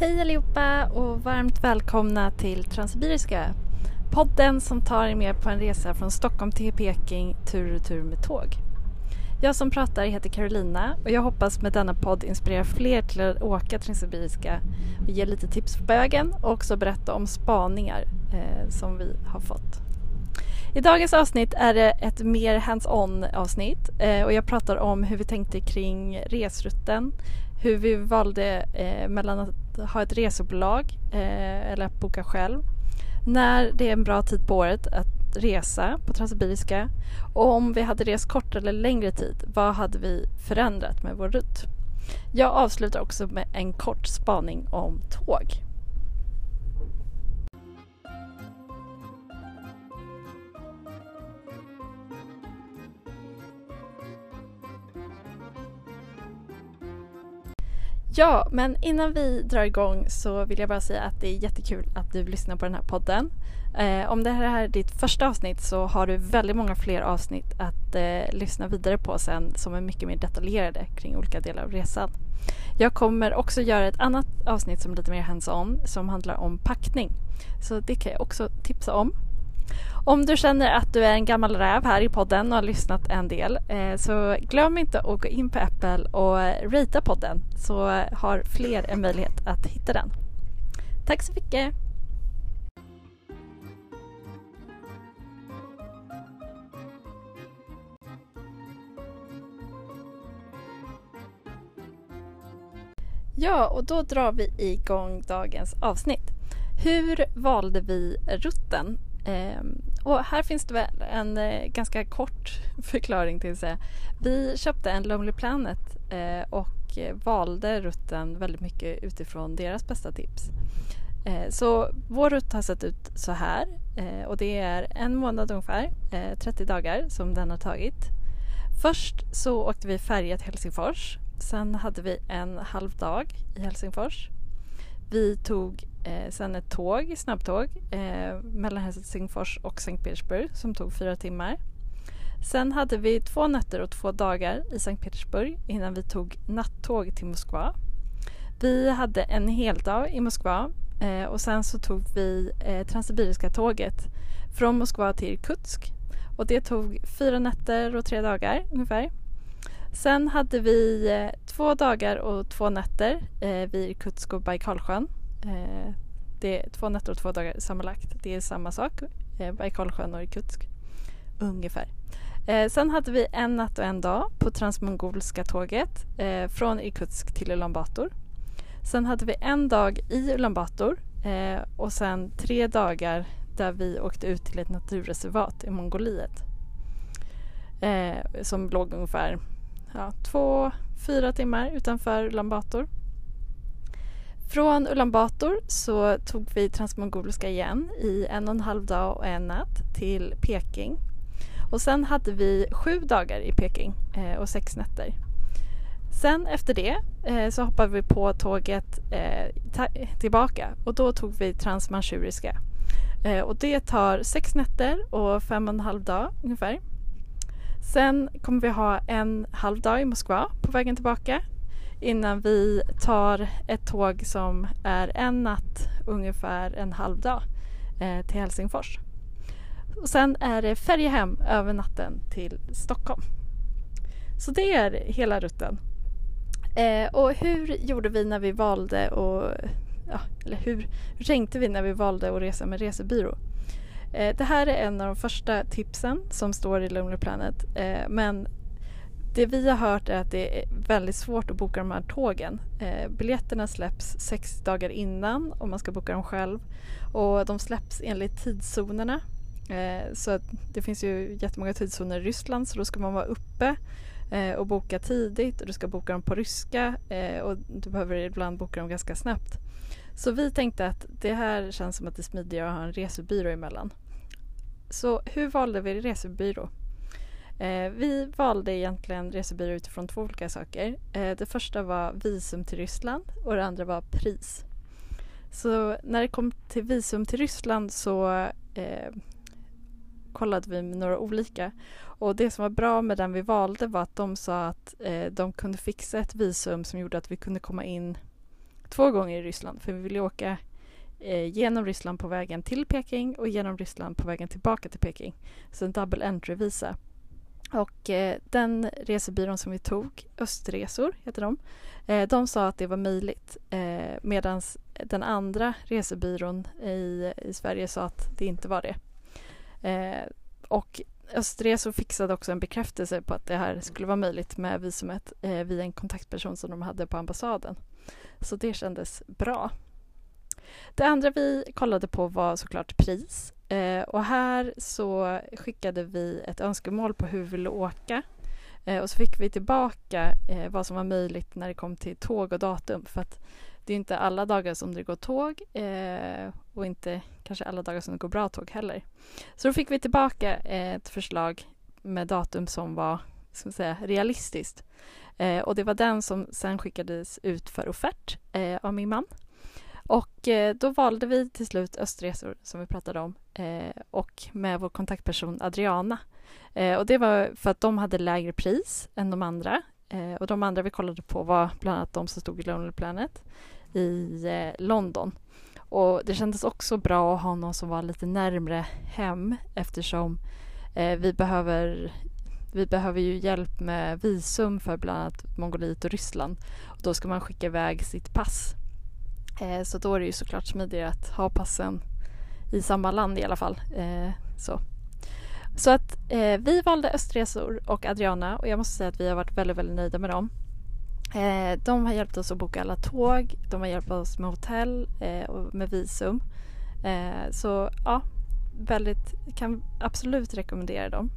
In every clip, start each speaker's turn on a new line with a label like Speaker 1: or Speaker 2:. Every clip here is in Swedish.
Speaker 1: Hej allihopa och varmt välkomna till Transsibiriska. Podden som tar er med på en resa från Stockholm till Peking tur och tur med tåg. Jag som pratar heter Carolina och jag hoppas med denna podd inspirera fler till att åka Transsibiriska och ge lite tips på vägen och också berätta om spaningar eh, som vi har fått. I dagens avsnitt är det ett mer hands-on avsnitt eh, och jag pratar om hur vi tänkte kring resrutten, hur vi valde eh, mellan att ha ett resebolag eh, eller att boka själv, när det är en bra tid på året att resa på Transsibiriska och om vi hade rest kortare eller längre tid, vad hade vi förändrat med vår rutt? Jag avslutar också med en kort spaning om tåg. Ja, men innan vi drar igång så vill jag bara säga att det är jättekul att du lyssnar på den här podden. Eh, om det här är ditt första avsnitt så har du väldigt många fler avsnitt att eh, lyssna vidare på sen som är mycket mer detaljerade kring olika delar av resan. Jag kommer också göra ett annat avsnitt som är lite mer hands-on som handlar om packning. Så det kan jag också tipsa om. Om du känner att du är en gammal räv här i podden och har lyssnat en del eh, så glöm inte att gå in på Apple och ratea podden så har fler en möjlighet att hitta den. Tack så mycket! Ja, och då drar vi igång dagens avsnitt. Hur valde vi rutten? Ehm, och här finns det väl en eh, ganska kort förklaring till det. Vi köpte en Lonely Planet eh, och eh, valde rutten väldigt mycket utifrån deras bästa tips. Så vår rutt har sett ut så här och det är en månad ungefär, 30 dagar som den har tagit. Först så åkte vi färja till Helsingfors. Sen hade vi en halv dag i Helsingfors. Vi tog eh, sen ett tåg, snabbtåg eh, mellan Helsingfors och Sankt Petersburg som tog fyra timmar. Sen hade vi två nätter och två dagar i Sankt Petersburg innan vi tog nattåg till Moskva. Vi hade en hel dag i Moskva eh, och sen så tog vi eh, Transsibiriska tåget från Moskva till Irkutsk och det tog fyra nätter och tre dagar ungefär. Sen hade vi eh, två dagar och två nätter eh, vid Irkutsk och Baikalsjön. Eh, det är två nätter och två dagar sammanlagt. Det är samma sak, eh, Baikalsjön och Irkutsk. Ungefär. Eh, sen hade vi en natt och en dag på Transmongolska tåget eh, från Irkutsk till Ulan Bator. Sen hade vi en dag i Ulan Bator eh, och sen tre dagar där vi åkte ut till ett naturreservat i Mongoliet. Eh, som låg ungefär ja, två, fyra timmar utanför Ulan Bator. Från Ulan Bator så tog vi Transmongoliska igen i en och en halv dag och en natt till Peking. Och sen hade vi sju dagar i Peking eh, och sex nätter. Sen efter det eh, så hoppade vi på tåget eh, tillbaka och då tog vi Transmanchuriska. Eh, och det tar sex nätter och fem och en halv dag ungefär. Sen kommer vi ha en halv dag i Moskva på vägen tillbaka innan vi tar ett tåg som är en natt, ungefär en halv dag eh, till Helsingfors. Och sen är det färja hem över natten till Stockholm. Så det är hela rutten. Eh, och hur gjorde vi när vi valde och ja, eller hur, hur tänkte vi när vi valde att resa med resebyrå? Eh, det här är en av de första tipsen som står i Lonely Planet eh, men det vi har hört är att det är väldigt svårt att boka de här tågen. Eh, biljetterna släpps sex dagar innan om man ska boka dem själv och de släpps enligt tidszonerna. Eh, så det finns ju jättemånga tidszoner i Ryssland så då ska man vara uppe eh, och boka tidigt och du ska boka dem på ryska eh, och du behöver ibland boka dem ganska snabbt. Så vi tänkte att det här känns som att det är smidigare att ha en resebyrå emellan. Så hur valde vi resebyrå? Eh, vi valde egentligen resebyrå utifrån två olika saker. Eh, det första var visum till Ryssland och det andra var pris. Så när det kom till visum till Ryssland så eh, kollade vi med några olika. Och det som var bra med den vi valde var att de sa att eh, de kunde fixa ett visum som gjorde att vi kunde komma in två gånger i Ryssland för vi ville åka eh, genom Ryssland på vägen till Peking och genom Ryssland på vägen tillbaka till Peking. Så en double entry-visa. Och eh, den resebyrån som vi tog, Östresor heter de, eh, de sa att det var möjligt eh, medan den andra resebyrån i, i Sverige sa att det inte var det. Eh, och Östresor fixade också en bekräftelse på att det här skulle vara möjligt med visumet eh, via en kontaktperson som de hade på ambassaden. Så det kändes bra. Det andra vi kollade på var såklart pris. Eh, och här så skickade vi ett önskemål på hur vi ville åka. Eh, och så fick vi tillbaka eh, vad som var möjligt när det kom till tåg och datum. För att det är inte alla dagar som det går tåg eh, och inte kanske alla dagar som det går bra tåg heller. Så då fick vi tillbaka ett förslag med datum som var ska säga, realistiskt. Eh, och det var den som sen skickades ut för offert eh, av min man. Och eh, då valde vi till slut Östresor som vi pratade om Eh, och med vår kontaktperson Adriana. Eh, och det var för att de hade lägre pris än de andra. Eh, och de andra vi kollade på var bland annat de som stod i Lonely Planet i eh, London. Och det kändes också bra att ha någon som var lite närmre hem eftersom vi behöver vi behöver ju hjälp med visum för bland annat Mongoliet och Ryssland. Och då ska man skicka iväg sitt pass Eh, så då är det ju såklart smidigare att ha passen i samma land i alla fall. Eh, så. så att eh, vi valde Östresor och Adriana och jag måste säga att vi har varit väldigt, väldigt nöjda med dem. Eh, de har hjälpt oss att boka alla tåg, de har hjälpt oss med hotell eh, och med visum. Eh, så ja, väldigt, kan absolut rekommendera dem.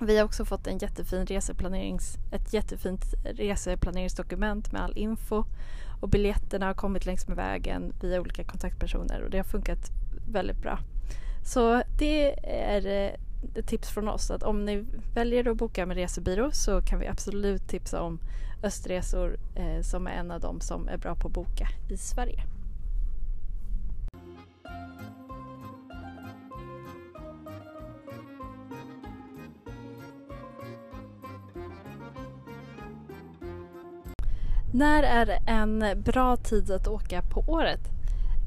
Speaker 1: Vi har också fått en jättefin reseplanerings, ett jättefint reseplaneringsdokument med all info och biljetterna har kommit längs med vägen via olika kontaktpersoner och det har funkat väldigt bra. Så det är eh, ett tips från oss att om ni väljer att boka med resebyrå så kan vi absolut tipsa om Östresor eh, som är en av dem som är bra på att boka i Sverige. När är en bra tid att åka på året?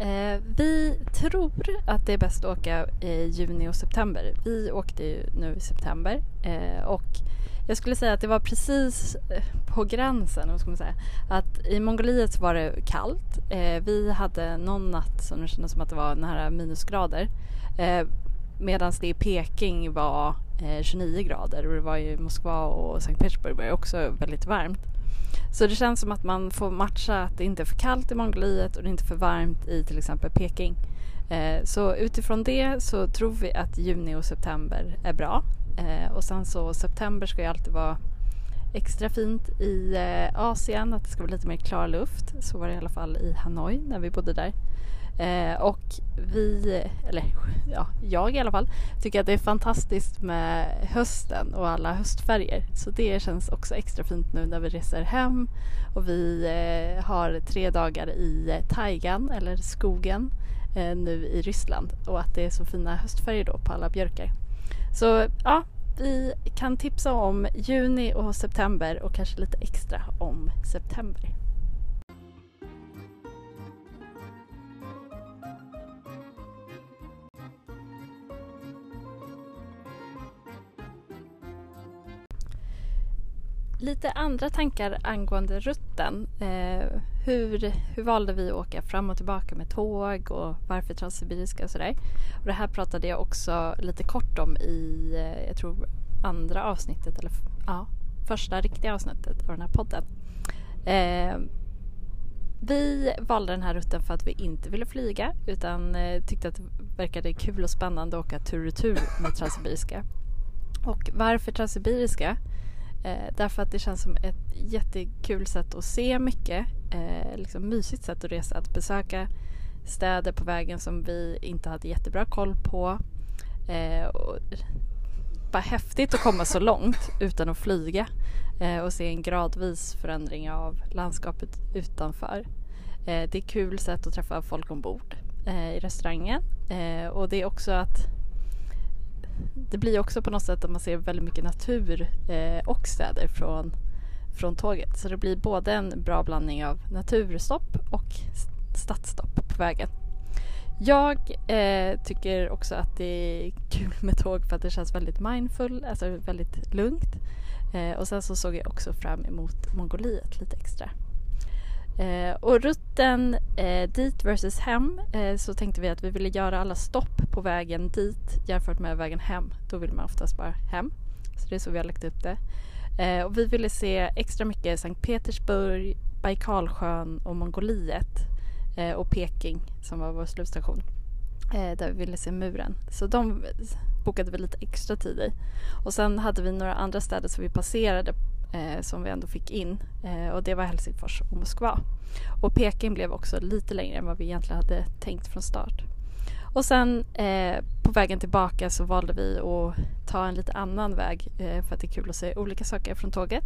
Speaker 1: Eh, vi tror att det är bäst att åka i juni och september. Vi åkte ju nu i september eh, och jag skulle säga att det var precis eh, på gränsen, vad ska man säga, att i Mongoliet var det kallt. Eh, vi hade någon natt som det kändes som att det var nära minusgrader eh, medan det i Peking var eh, 29 grader och det var i Moskva och Sankt Petersburg var det också väldigt varmt. Så det känns som att man får matcha att det inte är för kallt i Mongoliet och det är inte för varmt i till exempel Peking. Eh, så utifrån det så tror vi att juni och september är bra. Eh, och sen så september ska ju alltid vara extra fint i eh, Asien, att det ska vara lite mer klar luft. Så var det i alla fall i Hanoi när vi bodde där. Eh, och vi, eller ja, jag i alla fall, tycker att det är fantastiskt med hösten och alla höstfärger. Så det känns också extra fint nu när vi reser hem och vi eh, har tre dagar i taigan eller skogen eh, nu i Ryssland och att det är så fina höstfärger då på alla björkar. Så ja, vi kan tipsa om juni och september och kanske lite extra om september. Lite andra tankar angående rutten. Eh, hur, hur valde vi att åka fram och tillbaka med tåg och varför Transsibiriska och sådär. Och det här pratade jag också lite kort om i, eh, jag tror andra avsnittet, eller ja, första riktiga avsnittet av den här podden. Eh, vi valde den här rutten för att vi inte ville flyga utan eh, tyckte att det verkade kul och spännande att åka tur och retur med Transsibiriska. Och varför Transsibiriska? Eh, därför att det känns som ett jättekul sätt att se mycket. Eh, liksom mysigt sätt att resa. Att besöka städer på vägen som vi inte hade jättebra koll på. Eh, och bara häftigt att komma så långt utan att flyga eh, och se en gradvis förändring av landskapet utanför. Eh, det är kul sätt att träffa folk ombord eh, i restaurangen eh, och det är också att det blir också på något sätt att man ser väldigt mycket natur eh, och städer från, från tåget. Så det blir både en bra blandning av naturstopp och stadsstopp på vägen. Jag eh, tycker också att det är kul med tåg för att det känns väldigt mindful, alltså väldigt lugnt. Eh, och sen så såg jag också fram emot Mongoliet lite extra. Eh, och rutten eh, dit versus hem eh, så tänkte vi att vi ville göra alla stopp på vägen dit jämfört med vägen hem. Då vill man oftast bara hem. Så det är så vi har lagt upp det. Eh, och vi ville se extra mycket Sankt Petersburg, Baikalsjön och Mongoliet eh, och Peking som var vår slutstation. Eh, där vi ville se muren. Så de bokade vi lite extra tid i. Och sen hade vi några andra städer som vi passerade eh, som vi ändå fick in eh, och det var Helsingfors och Moskva. Och Peking blev också lite längre än vad vi egentligen hade tänkt från start. Och sen eh, på vägen tillbaka så valde vi att ta en lite annan väg eh, för att det är kul att se olika saker från tåget.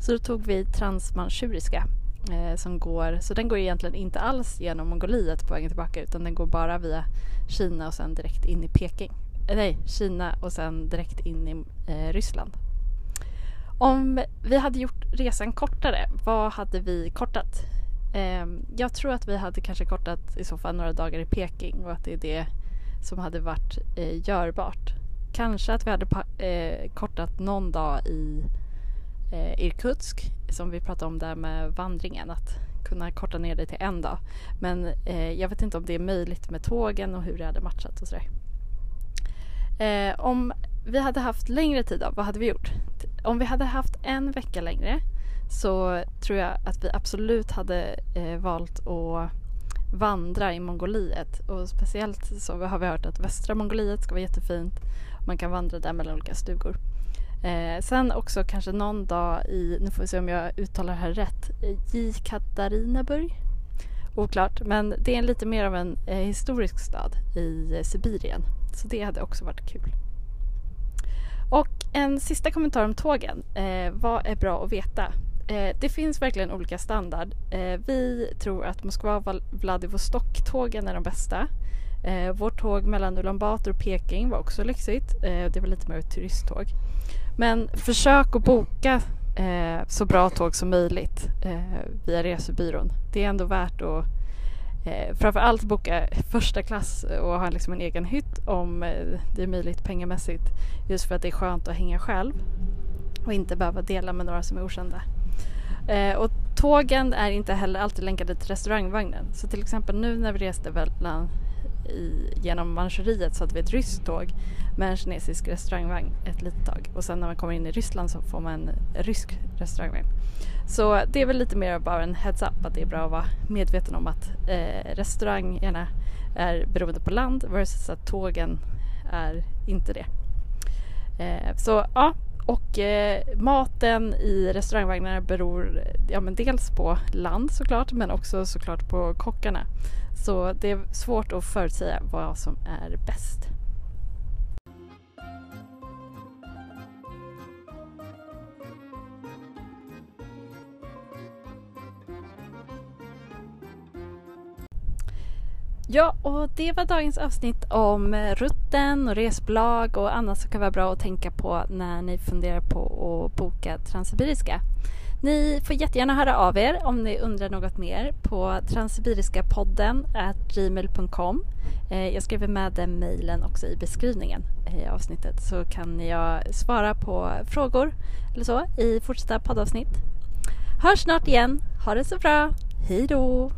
Speaker 1: Så då tog vi Transmanchuriska eh, som går, så den går egentligen inte alls genom Mongoliet på vägen tillbaka utan den går bara via Kina och sen direkt in i Peking. Eh, nej, Kina och sen direkt in i eh, Ryssland. Om vi hade gjort resan kortare, vad hade vi kortat? Eh, jag tror att vi hade kanske kortat i så fall några dagar i Peking och att det är det som hade varit eh, görbart. Kanske att vi hade eh, kortat någon dag i eh, Irkutsk som vi pratade om där med vandringen. Att kunna korta ner det till en dag. Men eh, jag vet inte om det är möjligt med tågen och hur det hade matchat och sådär. Eh, om vi hade haft längre tid då, vad hade vi gjort? Om vi hade haft en vecka längre så tror jag att vi absolut hade eh, valt att vandra i Mongoliet och speciellt så har vi hört att västra Mongoliet ska vara jättefint. Man kan vandra där mellan olika stugor. Eh, sen också kanske någon dag i, nu får vi se om jag uttalar det här rätt, Jekaterinaburg. Oklart, men det är lite mer av en eh, historisk stad i eh, Sibirien. Så det hade också varit kul. Och en sista kommentar om tågen. Eh, vad är bra att veta? Eh, det finns verkligen olika standard. Eh, vi tror att Moskva-Vladivostok-tågen är de bästa. Eh, vårt tåg mellan Ulan Bator och Peking var också lyxigt. Eh, det var lite mer ett turisttåg. Men försök att boka eh, så bra tåg som möjligt eh, via resebyrån. Det är ändå värt att eh, framförallt boka första klass och ha liksom en egen hytt om eh, det är möjligt pengamässigt. Just för att det är skönt att hänga själv och inte behöva dela med några som är okända. Eh, och tågen är inte heller alltid länkade till restaurangvagnen. Så till exempel nu när vi reste mellan i, genom Manchuriet så hade vi ett ryskt tåg med en kinesisk restaurangvagn ett litet tag och sen när man kommer in i Ryssland så får man en rysk restaurangvagn. Så det är väl lite mer bara en heads-up att det är bra att vara medveten om att eh, restaurangerna är beroende på land versus att tågen är inte det. Eh, så ja, och eh, maten i restaurangvagnarna beror ja, men dels på land såklart men också såklart på kockarna. Så det är svårt att förutsäga vad som är bäst. Ja, och det var dagens avsnitt om rutten och resbolag och annat som kan vara bra att tänka på när ni funderar på att boka Transsibiriska. Ni får jättegärna höra av er om ni undrar något mer på transsibiriskapodden gmail.com. Eh, jag skriver med den mejlen också i beskrivningen eh, i avsnittet så kan jag svara på frågor eller så i fortsatta poddavsnitt. Hörs snart igen. Ha det så bra. Hej då!